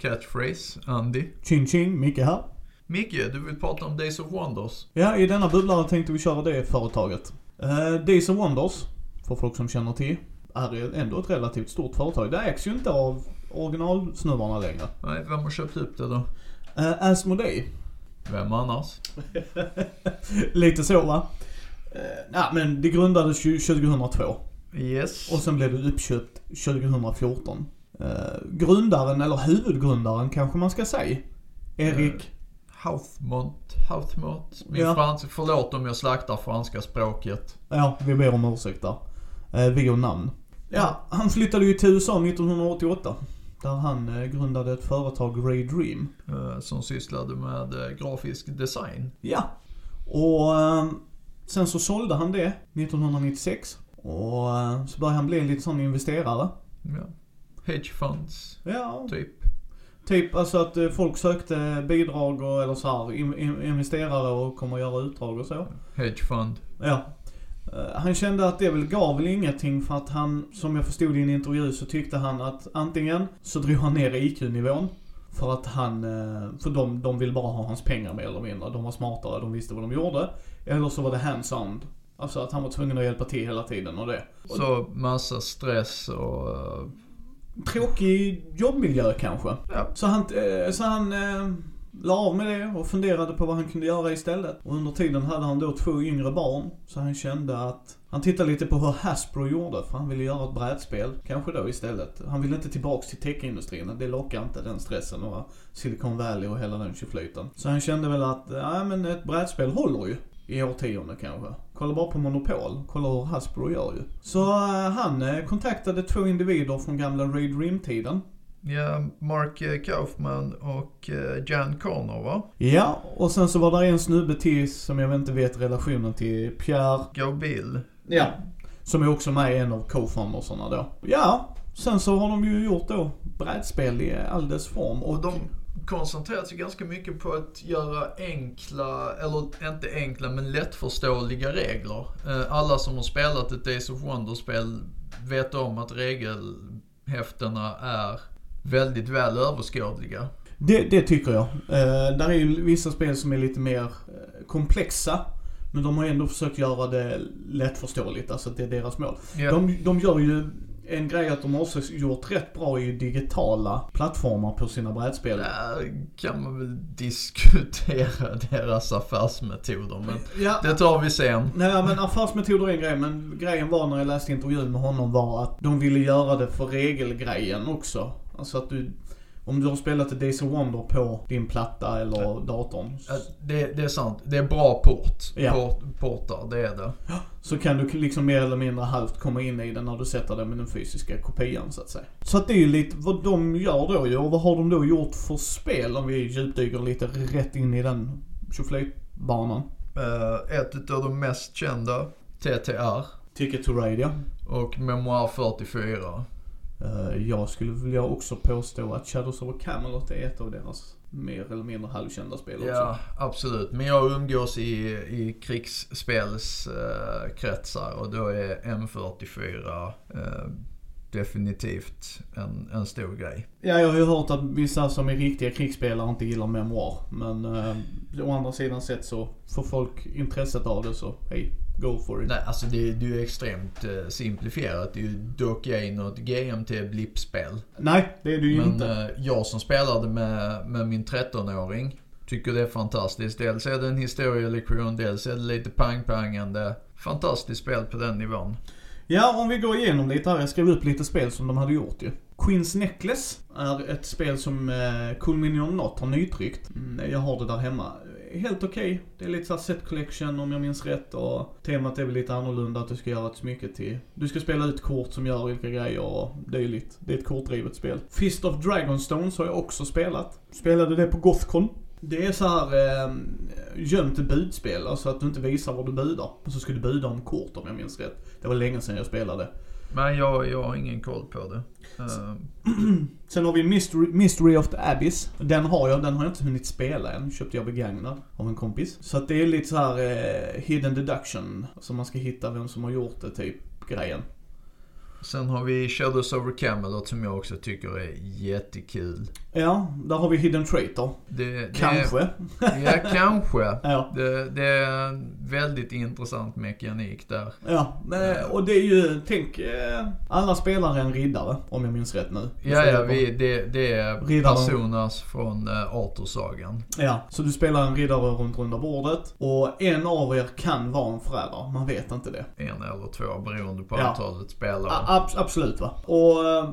catchphrase, Andy. Ching ching, Micke här. Micke, du vill prata om Days of Wonders? Ja, i denna bubblare tänkte vi köra det företaget. Uh, Days of Wonders, för folk som känner till, är ändå ett relativt stort företag. Det ägs ju inte av originalsnubbarna längre. Nej, vem har köpt upp det då? Uh, Asmodee. Vem annars? Lite så va? Uh, nej men det grundades ju 2002. Yes. Och sen blev det uppköpt 2014. Uh, grundaren, eller huvudgrundaren kanske man ska säga. Erik. Houthmont, Houthmont. Min Ja. fransk, förlåt om jag slaktar franska språket. Ja, vi ber om ursäkt där. Uh, vi och namn. Ja, han flyttade ju till USA 1988. Där han eh, grundade ett företag, Ray Dream. eh, som sysslade med eh, grafisk design. Ja. Och eh, sen så sålde han det 1996. Och eh, så började han bli en liten sån investerare. Ja. Hedge funds, Ja, typ. typ alltså att eh, folk sökte bidrag och eller så här, in, in, investerare och kom och göra utdrag och så. Hedge fund. Ja. Eh, Han kände att det väl gav väl ingenting för att han, som jag förstod i en intervju så tyckte han att antingen så drog han ner IQ-nivån. För att han, eh, för de, de vill bara ha hans pengar mer eller mindre. De var smartare, de visste vad de gjorde. Eller så var det hands-on. Alltså att han var tvungen att hjälpa till hela tiden och det. Så massa stress och... Tråkig jobbmiljö kanske. Ja. Så han, eh, så han eh, la av med det och funderade på vad han kunde göra istället. Och under tiden hade han då två yngre barn. Så han kände att, han tittade lite på hur Hasbro gjorde för han ville göra ett brädspel. Kanske då istället. Han ville inte tillbaks till techindustrin. Det lockar inte den stressen och Silicon Valley och hela den tjoflöjten. Så han kände väl att, ja men ett brädspel håller ju. I årtionden kanske. Kolla bara på Monopol. Kolla hur Hasbro gör ju. Så eh, han eh, kontaktade två individer från gamla Ray Dream-tiden. Ja, Mark eh, Kaufman och Jan Connor va? Ja, och sen så var det en snubbe till som jag inte vet relationen till, Pierre. Go Bill. Ja. Som är också med i en av co-foundersarna då. Ja, sen så har de ju gjort då brädspel i all dess form. Och de koncentrerar sig ganska mycket på att göra enkla, eller inte enkla, men lättförståeliga regler. Eh, Alla som har spelat ett Days of Wonder-spel vet om att regelhäftena är väldigt väl överskådliga. Det, det tycker jag. Eh, där är ju vissa spel som är lite mer eh, komplexa. Men de har ändå försökt göra det lättförståeligt, alltså att det är deras mål. Ja. De, de gör ju en grej att de också gjort rätt bra i digitala plattformar på sina brädspel. Där kan man väl diskutera deras affärsmetoder, men Ja, det tar vi sen. Nej men affärsmetoder är en grej, men grejen var när jag läste intervjun med honom var att de ville göra det för regelgrejen också. Alltså att du, om du har spelat ett Days of Wonder på din platta eller datorn. Ja, Det, det är sant. Det är bra port. Ja. port portar, det är det. Så kan du liksom mer eller mindre halvt komma in i den när du sätter den med den fysiska kopian så att säga. Så att det är ju lite vad de gör då ju. Och vad har de då gjort för spel om vi djupdyker lite rätt in i den tjoflöjtbanan. Eh, ett av de mest kända, TTR. Ticket to ja. Och Memoir 44. Eh, jag skulle vilja också påstå att Shadows of Camelot är ett av deras mer eller mindre halvkända spel också. Ja, absolut. Men jag umgås i, i krigsspelskretsar och då är M44 eh, definitivt en, en stor grej. Ja, jag har ju hört att vissa som är riktiga krigsspelare inte gillar memoar. Men eh, å andra sidan sett så får folk intresset av det så hej, go for it. Nej, alltså det, det är ju extremt eh, simplifierat. Det är ju dock ej något GMT-blippspel. Nej, det är du ju Men inte. eh, jag som spelade med, med min 13-åring tycker det är fantastiskt. Dels är det en historielektion, dels är det lite pang-pangande. Fantastiskt spel på den nivån. Ja, om vi går igenom lite här. Jag skrev upp lite spel som de hade gjort ju. Queens Necklace är ett spel som eh, Cool Minion Not har nytryckt. Mm, jag har det där hemma. Helt okej. Det är lite såhär set collection om jag minns rätt och temat är väl lite annorlunda att du ska göra ett smycke till. Du ska spela ut kort som gör olika grejer och dylikt. Det är ett kortdrivet spel. Fist of Dragonstones har jag också spelat. Spelade det på Gothcon. Det är så här eh, gömt budspel, alltså att du inte visar vad du budar. Och så ska du buda om kort om jag minns rätt. Det var länge sedan jag spelade. Men jag, jag har ingen koll på det. Eh, Sen har vi Mystery, Mystery of the Abyss. Den har jag, den har jag inte hunnit spela än. Köpte jag begagnad av en kompis. Så att det är lite så här eh, hidden deduction. Så man ska hitta vem som har gjort det, typ, grejen. Sen har vi Shadows over Camelot som jag också tycker är jättekul. Ja, där har vi Hidden Traitor. Det, det Kanske. Ja, kanske. Ja. Det, det är en väldigt intressant mekanik där. Ja, men, och det är ju, tänk, eh, alla spelar en riddare, om jag minns rätt nu. Ja, ja, vi, det, det är Riddaren. personas från uh, Arthur-sagan. Ja, så du spelar en riddare runt runda bordet och en av er kan vara en förrädare, man vet inte det. En eller två beroende på Ja. antalet spelare. Ab- absolut va. Och eh,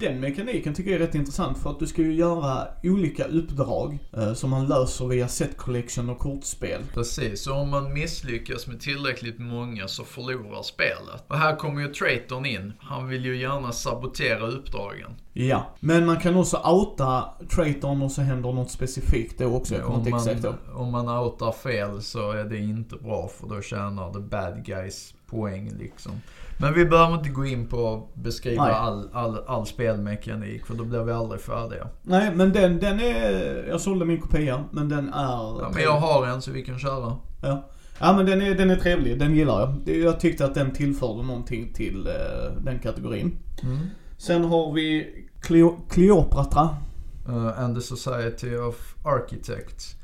den mekaniken tycker jag är rätt intressant för att du ska ju göra olika uppdrag eh, som man löser via set collection och kortspel. Precis, och om man misslyckas med tillräckligt många så förlorar spelet. Och här kommer ju Traitorn in. Han vill ju gärna sabotera uppdragen. Ja, men man kan också outa traitorn och så händer något specifikt då också. Jag om, man, om man outar fel så är det inte bra för då tjänar the bad guys poäng liksom. Men vi behöver inte gå in på att beskriva Nej. all, all, all spelmekanik för då blir vi aldrig färdiga. Nej, men den, den är, jag sålde min kopia, men den är Ja, men jag har en så vi kan köra. Ja. Ja men den är, den är trevlig, den gillar jag. Jag tyckte att den tillförde någonting till eh, den kategorin. Mm. Sen har vi Cleo, Cleopatra. Uh, and the Society of Architects.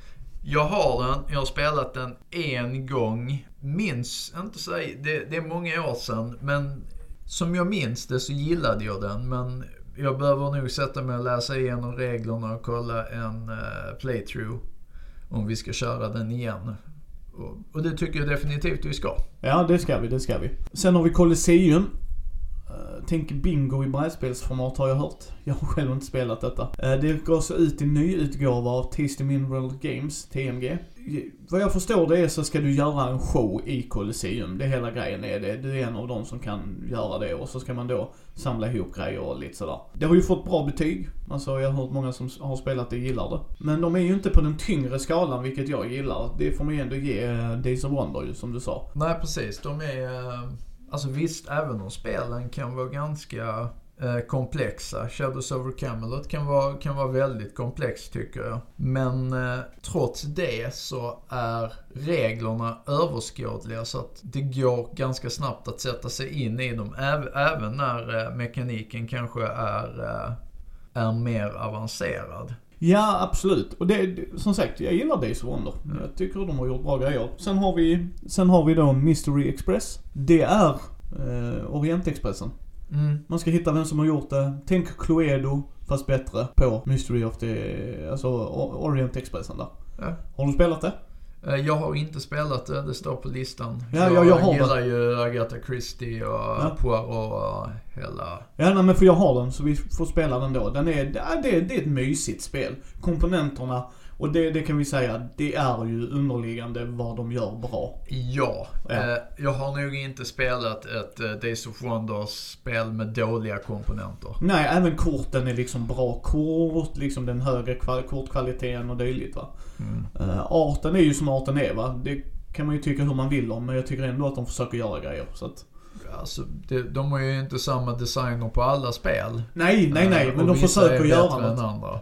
Jag har den, jag har spelat den en gång. Minns inte så, det, det är många år sedan men som jag minns det så gillade jag den men jag behöver nog sätta mig och läsa igenom reglerna och kolla en uh, playthrough om vi ska köra den igen. Och, och det tycker jag definitivt vi ska. Ja det ska vi, det ska vi. Sen har vi Colosseum. Tänk bingo i brädspelsformat har jag hört. Jag har själv inte spelat detta. Eh, det går så ut i ny utgåva av Tasty Mineral Games, TMG. Eh, vad jag förstår det är så ska du göra en show i Colosseum. Det är hela grejen är det. Du är en av de som kan göra det och så ska man då samla ihop grejer och lite sådär. Det har ju fått bra betyg. Alltså jag har hört många som har spelat det gillar det. Men de är ju inte på den tyngre skalan vilket jag gillar. Det får man ju ändå ge eh, Days of Wonder ju som du sa. Nej precis, de är... Alltså visst, även om spelen kan vara ganska eh, komplexa. Shadows over Camelot kan vara, kan vara väldigt komplext tycker jag. Men eh, trots det så är reglerna överskådliga så att det går ganska snabbt att sätta sig in i dem. Äv, även när eh, mekaniken kanske är, eh, är mer avancerad. Ja, absolut. Och det, som sagt, jag gillar Days of Wonder. Jag tycker de har gjort bra grejer. Sen har vi, sen har vi då Mystery Express. Det är eh, Orientexpressen. Mm. Man ska hitta vem som har gjort det. Tänk Cluedo, fast bättre, på Mystery of the, alltså Orientexpressen där. Ja. Har du spelat det? Eh, Jag har inte spelat det, det står på listan. Ja, ja, jag har gillar ju Agatha Christie och Ja. Poirot och hela... Ja, nej, men för jag har den så vi får spela den då. Den är, det, är- det, är- det är ett mysigt spel. Komponenterna, och det, det kan vi säga, det är ju underliggande vad de gör bra. Ja, Ja. Eh, jag har nog inte spelat ett eh, Days of Wonders-spel med dåliga komponenter. Nej, även korten är liksom bra kort, liksom den högre kval- kortkvaliteten och dylikt va. Mm. Uh, arten är ju som arten är va. Det kan man ju tycka hur man vill om, men jag tycker ändå att de försöker göra grejer. Så att, Alltså, det, de har ju inte samma designer på alla spel. nej, nej, nej, Eh, men de försöker göra bättre än något. andra.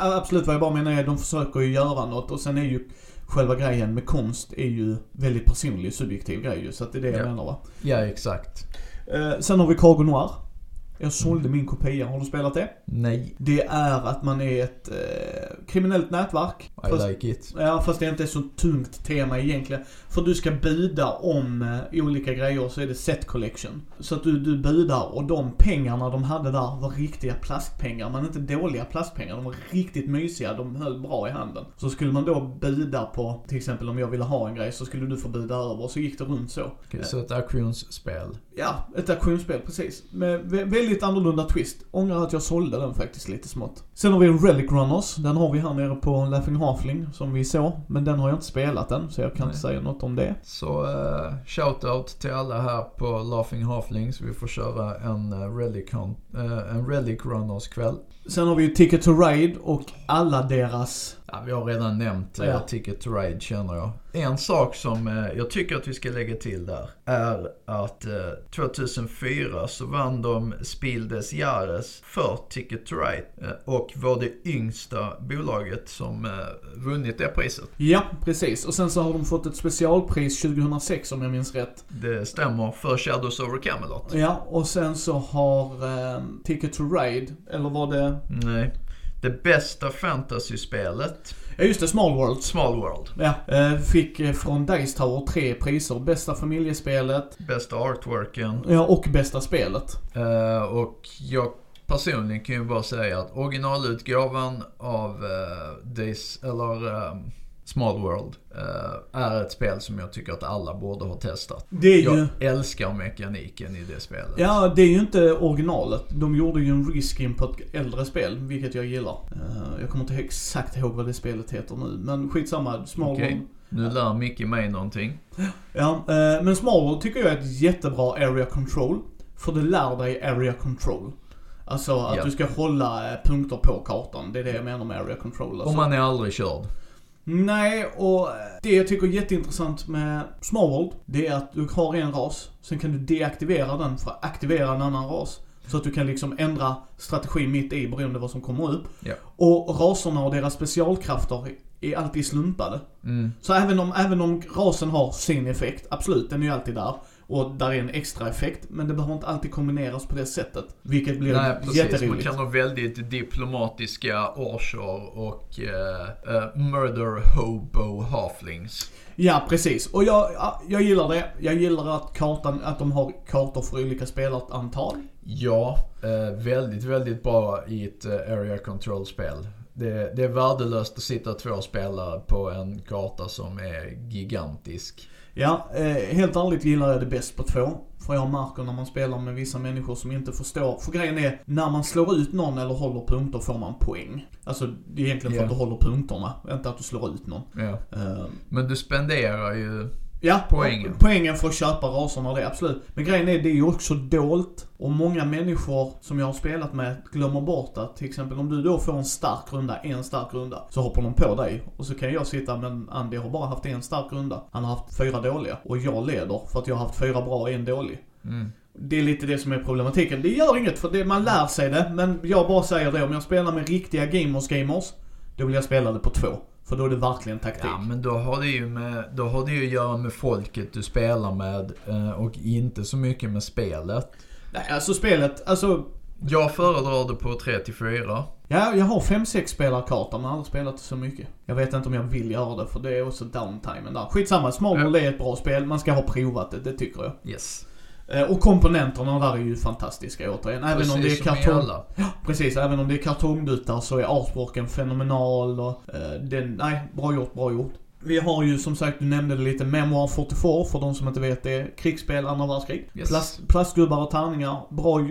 Absolut, vad jag bara menar är att de försöker ju göra något och sen är ju själva grejen med konst är ju väldigt personlig, subjektiv grej ju. Så att det är det jag Ja. menar va. Ja, exakt. Eh, sen har vi Cargo Noir. Jag sålde min kopia, har du spelat det? Nej, Det är att man är ett eh, kriminellt nätverk. I Fast- like it. Ja, fast det är inte ett så tungt tema egentligen. För du ska buda om eh, olika grejer så är det set collection. Så att du, du budar och de pengarna de hade där var riktiga plastpengar. Men inte dåliga plastpengar. De var riktigt mysiga. De höll bra i handen. Så skulle man då buda på, till exempel om jag ville ha en grej så skulle du få buda över. Så gick det runt så. Okej, så ett auktionsspel. Ja, ett auktionsspel precis. Med vä- väldigt annorlunda twist. Ångrar att jag sålde den faktiskt lite smått. Sen har vi Relic Runners. Den har vi här nere på Laughing Halfling som vi såg. Men den har jag inte spelat än så jag kan inte säga något om det. Så uh, shout-out till alla här på Laughing Halflings. Vi får köra en, uh, relic, eh, en relic runners kväll. Sen har vi ju Ticket to Ride och alla deras... Ja, vi har redan nämnt eh, Ja. Ticket to Ride känner jag. En sak som eh, jag tycker att vi ska lägga till där är att eh, 2004 så vann de Spiel des Jahres för Ticket to Ride eh, och var det yngsta bolaget som eh, vunnit det priset. Ja, precis. Och sen så har de fått ett specialpris 2006 om jag minns rätt. Det stämmer för Shadows over Camelot. Ja, och sen så har eh, Ticket to Ride, eller var det... Nej. Det bästa fantasy-spelet, Ja just det, Small Worlds. Small World. Ja, eh, fick eh, från Dice Tower tre priser. Bästa familjespelet, Bästa artworken. ja och bästa spelet. Eh, och jag personligen kan ju bara säga att originalutgåvan av uh, Days, eller eh, Small World eh, är ett spel som jag tycker att alla borde ha testat. Det är ju... Jag älskar mekaniken i det spelet. Ja, det är ju inte originalet. De gjorde ju en reskin på ett äldre spel, vilket jag gillar. Eh, jag kommer inte exakt ihåg vad det spelet heter nu, men skitsamma. Small Okej. World. Nu lär Micke mig någonting. Ja, eh, men Small World tycker jag är ett jättebra area control. För det lär dig area control. Alltså att Ja. du ska hålla punkter på kartan. Det är det jag menar med area control. Alltså. Om man är aldrig körd. Nej, och det jag tycker är jätteintressant med Small World, det är att du har en ras, sen kan du deaktivera den för att aktivera en annan ras. Så att du kan liksom ändra strategi mitt i beroende på vad som kommer upp. Ja. Och raserna och deras specialkrafter är alltid slumpade. Mm. Så även om, även om rasen har sin effekt, absolut, den är ju alltid där. Och där är en extra effekt, men det behöver inte alltid kombineras på det sättet. Vilket blir Nej, precis. Man jätteroligt. kan ha väldigt diplomatiska orcher och eh, eh, murder hobo halflings. Ja, precis. Och jag, ja, jag gillar det. Jag gillar att kartan, att de har kartor för olika spelarantal. Ja, eh, väldigt, väldigt bra i ett eh, area control-spel. Det, det är värdelöst att sitta två spelare på en karta som är gigantisk. Ja, eh, helt ärligt gillar jag det bäst på två. För jag märker när man spelar med vissa människor som inte förstår. För grejen är, när man slår ut någon eller håller punkter får man poäng. Alltså, det är egentligen för att du håller punkterna, inte att du slår ut någon. Ja. Eh, Men du spenderar ju... Ja, Poängen. poängen för att köpa raserna det, absolut. Men grejen är, det är ju också dolt. Och många människor som jag har spelat med glömmer bort att till exempel om du då får en stark runda, en stark runda, så hoppar de på dig. Och så kan jag sitta, men Andy har bara haft en stark runda. Han har haft fyra dåliga. Och jag leder för att jag har haft fyra bra och en dålig. Mm. Det är lite det som är problematiken. Det gör inget för det, man lär sig det. Men jag bara säger det, om jag spelar med riktiga gamers gamers, då vill jag spela det på två. För då är det verkligen taktik. Ja, men då har det ju med, då har det ju att göra med folket du spelar med eh, och inte så mycket med spelet. Nej, alltså spelet, alltså Jag föredrar det på 3 till 4. Ja, jag har 5-6 spelarkartor men har aldrig spelat så mycket. Jag vet inte om jag vill göra det för det är också downtimen där. Skitsamma, Small World är ett bra spel. Man ska ha provat det, det tycker jag. Yes. Eh, Och komponenterna där är ju fantastiska återigen. Även om det är Precis kartong... alla. Precis, även om det är kartongdutar så är artworken fenomenal och eh, den, nej, bra gjort, bra gjort. Vi har ju som sagt, du nämnde det lite, Memoir 44 för de som inte vet det. Krigsspel, andra världskrig. Yes. Plast, plastgubbar och tärningar. Bra,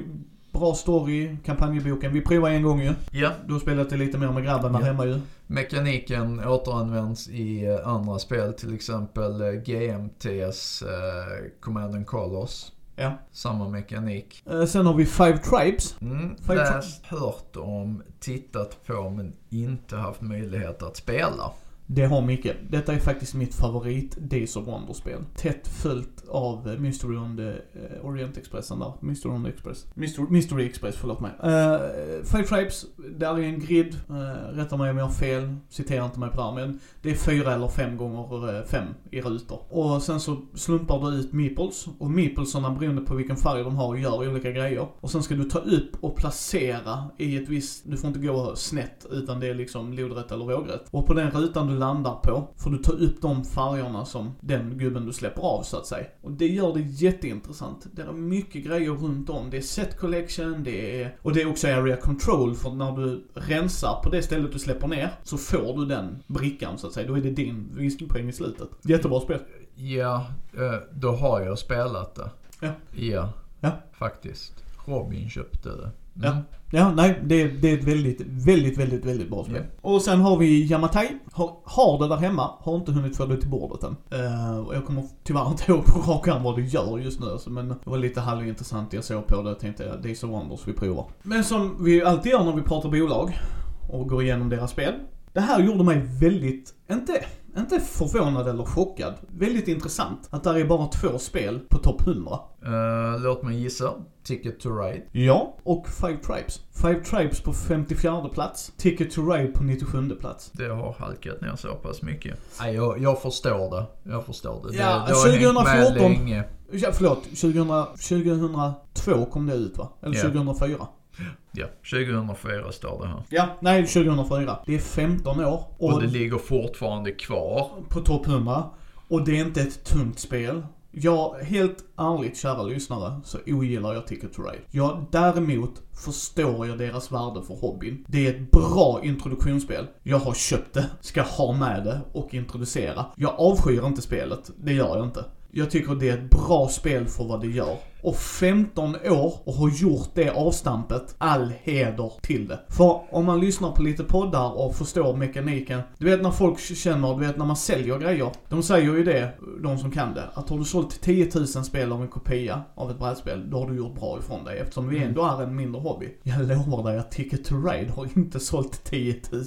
bra story, kampanjboken. Vi provade en gång ju. Ja, Du har spelat det lite mer med grabben där Ja. hemma ju. mekaniken återanvänds i eh, andra spel, till exempel GMTs eh, Command and Colors. Ja. Samma mekanik. Eh, sen har vi Five Tribes. Mm, Five läst, hört om, tittat på men inte haft möjlighet att spela. Det har mycket. Detta är faktiskt mitt favorit Days of Wonder-spel. Tätt följt av eh, Mystery on the eh, Orient Expressen där. Mystery on the Express. Mystery, Mystery Express, förlåt mig. Uh, Five Tribes, där är en grid. Eh, rätta mig om jag har fel. Citera inte mig på det här, men det är fyra eller fem gånger eh, fem i rutor. Och sen så slumpar du ut meeples. Och meeplesarna beroende på vilken färg de har gör olika grejer. Och sen ska du ta upp och placera i ett visst, du får inte gå snett utan det är liksom lodrätt eller vågrätt. Och på den rutan du landar på får du ta upp de färgerna som den gubben du släpper av så att säga. Och det gör det jätteintressant. Det är mycket grejer runt om. Det är set collection, det är, och det är också area control för när du rensar på det stället du släpper ner så får du den brickan så att säga. Då är det din vinstpoäng i slutet. Jättebra spel. Ja, eh, då har jag spelat det. Ja. Ja, Ja. faktiskt. Robin köpte det. Ja. Ja, nej, det, det är ett väldigt, väldigt, väldigt, väldigt bra spel. Och sen har vi Yamatai. Har, har det där hemma, har inte hunnit få det till bordet än. Uh, och jag kommer tyvärr inte ihåg på rak arm vad det gör just nu alltså, men det var lite halvintressant. Jag såg på det och tänkte, ja, Days of Wonders, vi provar. Men som vi alltid gör när vi pratar bolag och går igenom deras spel. Det här gjorde mig väldigt, inte, inte förvånad eller chockad. Väldigt intressant att där är bara två spel på topp 100. Uh, låt mig gissa. Ticket to Ride. Ja, och Five Tribes. Five Tribes på 54 plats. Ticket to Ride på 97 plats. Det har halkat ner så pass mycket. Nej, jag, jag förstår det. Jag förstår det. Ja, det, det har 2014. hängt med länge. Ja, förlåt. 2000, 2002 kom det ut va? Eller Ja. 2004? Ja, 2004 står det här. Ja, nej 2004. Det är 15 år. Och, Och det ligger fortfarande kvar. på topp 100. Och det är inte ett tungt spel. Jag, helt ärligt kära lyssnare, så ogillar jag Ticket to Ride. Jag, däremot förstår jag deras värde för hobbyn. Det är ett bra introduktionsspel. Jag har köpt det, ska ha med det och introducera. Jag avskyr inte spelet, det gör jag inte. Jag tycker det är ett bra spel för vad det gör. Och 15 år och har gjort det avstampet, all heder till det. För om man lyssnar på lite poddar och förstår mekaniken. Du vet när folk känner, du vet när man säljer grejer. De säger ju det, de som kan det, att har du sålt 10 000 spel av en kopia av ett brädspel, då har du gjort bra ifrån dig. Eftersom vi ändå är en mindre hobby. Jag lovar dig att Ticket to Ride har inte sålt 10 000.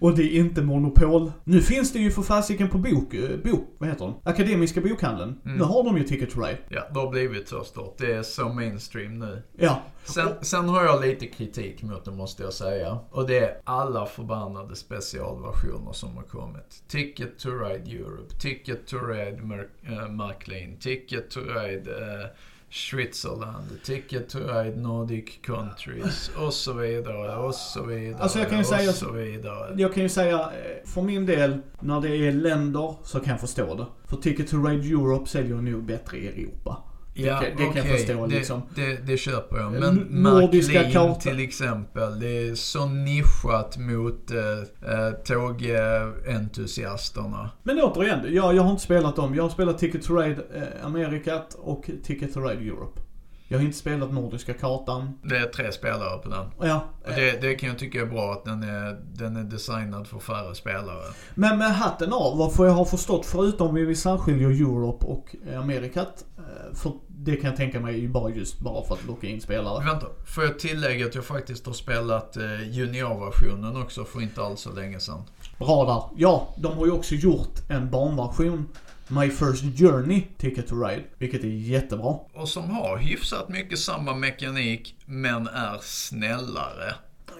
Och det är inte monopol. Nu finns det ju för fasiken på bok, eh, bok, vad heter den? Akademiska bokhandeln. Nu har de ju Ticket to Ride. Ja, det har blivit så stort. Det är så mainstream nu. Ja. Sen, sen har jag lite kritik mot det måste jag säga. Och det är alla förbannade specialversioner som har kommit. Ticket to Ride Europe, Ticket to Ride Mer- äh, Ticket to Ride äh, Switzerland, Ticket to Ride Nordic Countries och så vidare och så vidare Alltså jag kan ju och säga- så vidare. Jag kan ju säga, eh, för min del, när det är länder så kan jag förstå det. För Ticket to Ride Europe säljer nog bättre i Europa. Ja, det kan- det kan jag förstå, det, liksom. Det, det köper jag. Eh, Men nordiska kartor. till exempel, det är så nischat mot äh, äh, tågentusiasterna. Men återigen, jag, jag har inte spelat dem. Jag har spelat Ticket to Ride eh, Amerikat och Ticket to Ride Europe. Jag har inte spelat Nordiska kartan. Det är tre spelare på den. Ja, Och det, det kan jag tycka är bra att den är, den är designad för färre spelare. Men med hatten av, vad jag har förstått, förutom vi särskiljer Europe och Amerikat, eh, för det kan jag tänka mig ju bara just bara för att locka in spelare. Vänta, får jag tillägga att jag faktiskt har spelat eh, juniorversionen också för inte alls så länge sedan. Bra där. Ja, de har ju också gjort en barnversion, My First Journey Ticket to Ride, vilket är jättebra. Och som har hyfsat mycket samma mekanik, men är snällare.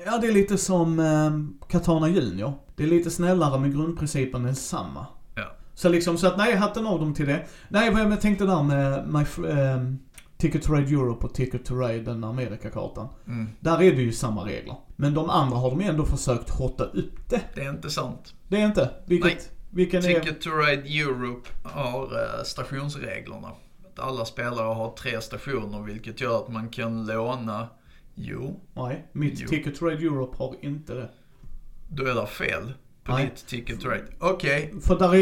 Ja, det är lite som eh, Katana Junior. Det är lite snällare men grundprincipen är samma. Ja. Så liksom, så att nej, hatten av dem till det. Nej, vad jag tänkte där med My, ehm, Ticket to Ride Europe och Ticket to Ride den Amerikakartan. Mm. Där är det ju samma regler. Men de andra har de ändå försökt hotta upp det. Det är inte sant. Det är inte. Vilket, Nej. Vilken är... Ticket to Ride Europe har eh, stationsreglerna. Att alla spelare har tre stationer vilket gör att man kan låna, jo, Nej, mitt Jo. Ticket to Ride Europe har inte det. då är det fel to Ride. Okej,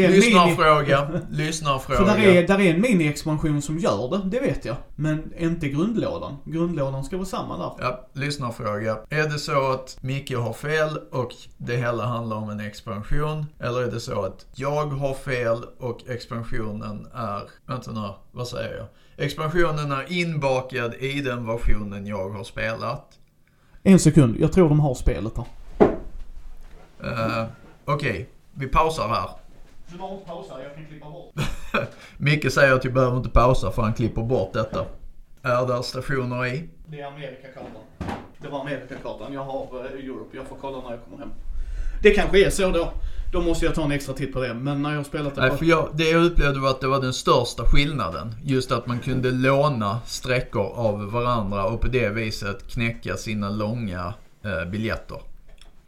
en mini... lyssnarfråga. För Lyssnarfråga. där är, där är en mini-expansion som gör det, det vet jag. Men inte grundlådan. Grundlådan ska vara samma där. Ja, lyssnarfråga. Är det så att Micke har fel och det hela handlar om en expansion? Eller är det så att jag har fel och expansionen är, vänta nu, vad säger jag? Expansionen är inbakad i den versionen jag har spelat. En sekund, jag tror de har spelet där. Uh, Okej, vi pausar här. Du behöver inte pausa, jag kan klippa bort. Micke säger att vi behöver inte pausa för han klipper bort detta. Är där stationer i? Det är Amerikakartan. Det var Amerikakartan. Jag har eh, Europe. Jag får kolla när jag kommer hem. Det kanske är så då. Då måste jag ta en extra titt på det. Men när jag har spelat det Nej, på... för jag, det jag upplevde var att det var den största skillnaden. Just att man kunde låna sträckor av varandra och på det viset knäcka sina långa eh, biljetter.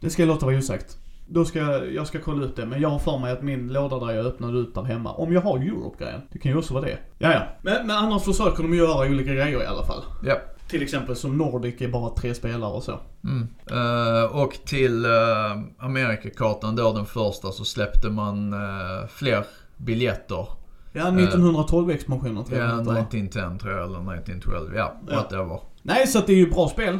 Det ska jag låta vara osagt. Då ska jag, jag ska kolla ut det. Men jag har för mig att min låda där jag öppnade ut där hemma. Om jag har Europe-grejen. Det kan ju också vara det. Ja, ja. Men, men annars försöker de göra olika grejer i alla fall. Ja. Till exempel som Nordic är bara tre spelare och så. Mm. Eh, och till uh, Amerikakartan då, den första, så släppte man eh, fler biljetter. Ja, 1912-expansionen tror jag Ja, den heter, va? 1910 tror jag, eller 1912. Ja, Ja. whatever. Nej, så att det är ju bra spel.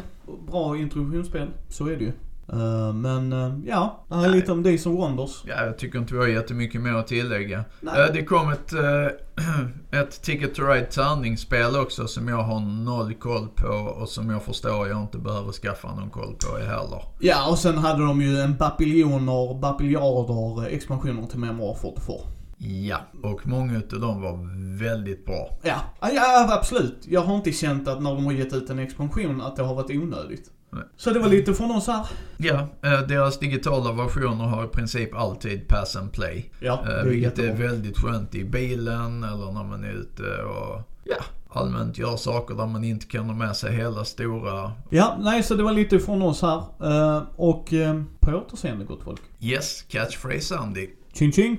bra introduktionsspel, så är det ju. Eh, men uh, ja, det här är lite om Days of Wonders. Ja, jag tycker inte vi har jättemycket mer att tillägga. Nej. Uh, det kom ett, ett Ticket to Ride tärningsspel också som jag har noll koll på och som jag förstår jag inte behöver skaffa någon koll på heller. Ja, och sen hade de ju en bapiljoner, bapiljarder expansioner till Memoir 44. Ja, och många utav dem var väldigt bra. Ja, ja absolut. Jag har inte känt att när de har gett ut en expansion att det har varit onödigt. Nej. Så det var lite från oss här. Ja, eh, deras digitala versioner har i princip alltid pass and play. Ja, Eh, det är vilket är jättebra. väldigt skönt i bilen eller när man är ute och ja, allmänt gör saker där man inte kan ha med sig hela stora Ja, nej så det var lite från oss här. Eh, och på återseende gott folk. Yes, catchphrase Andy. Ching ching!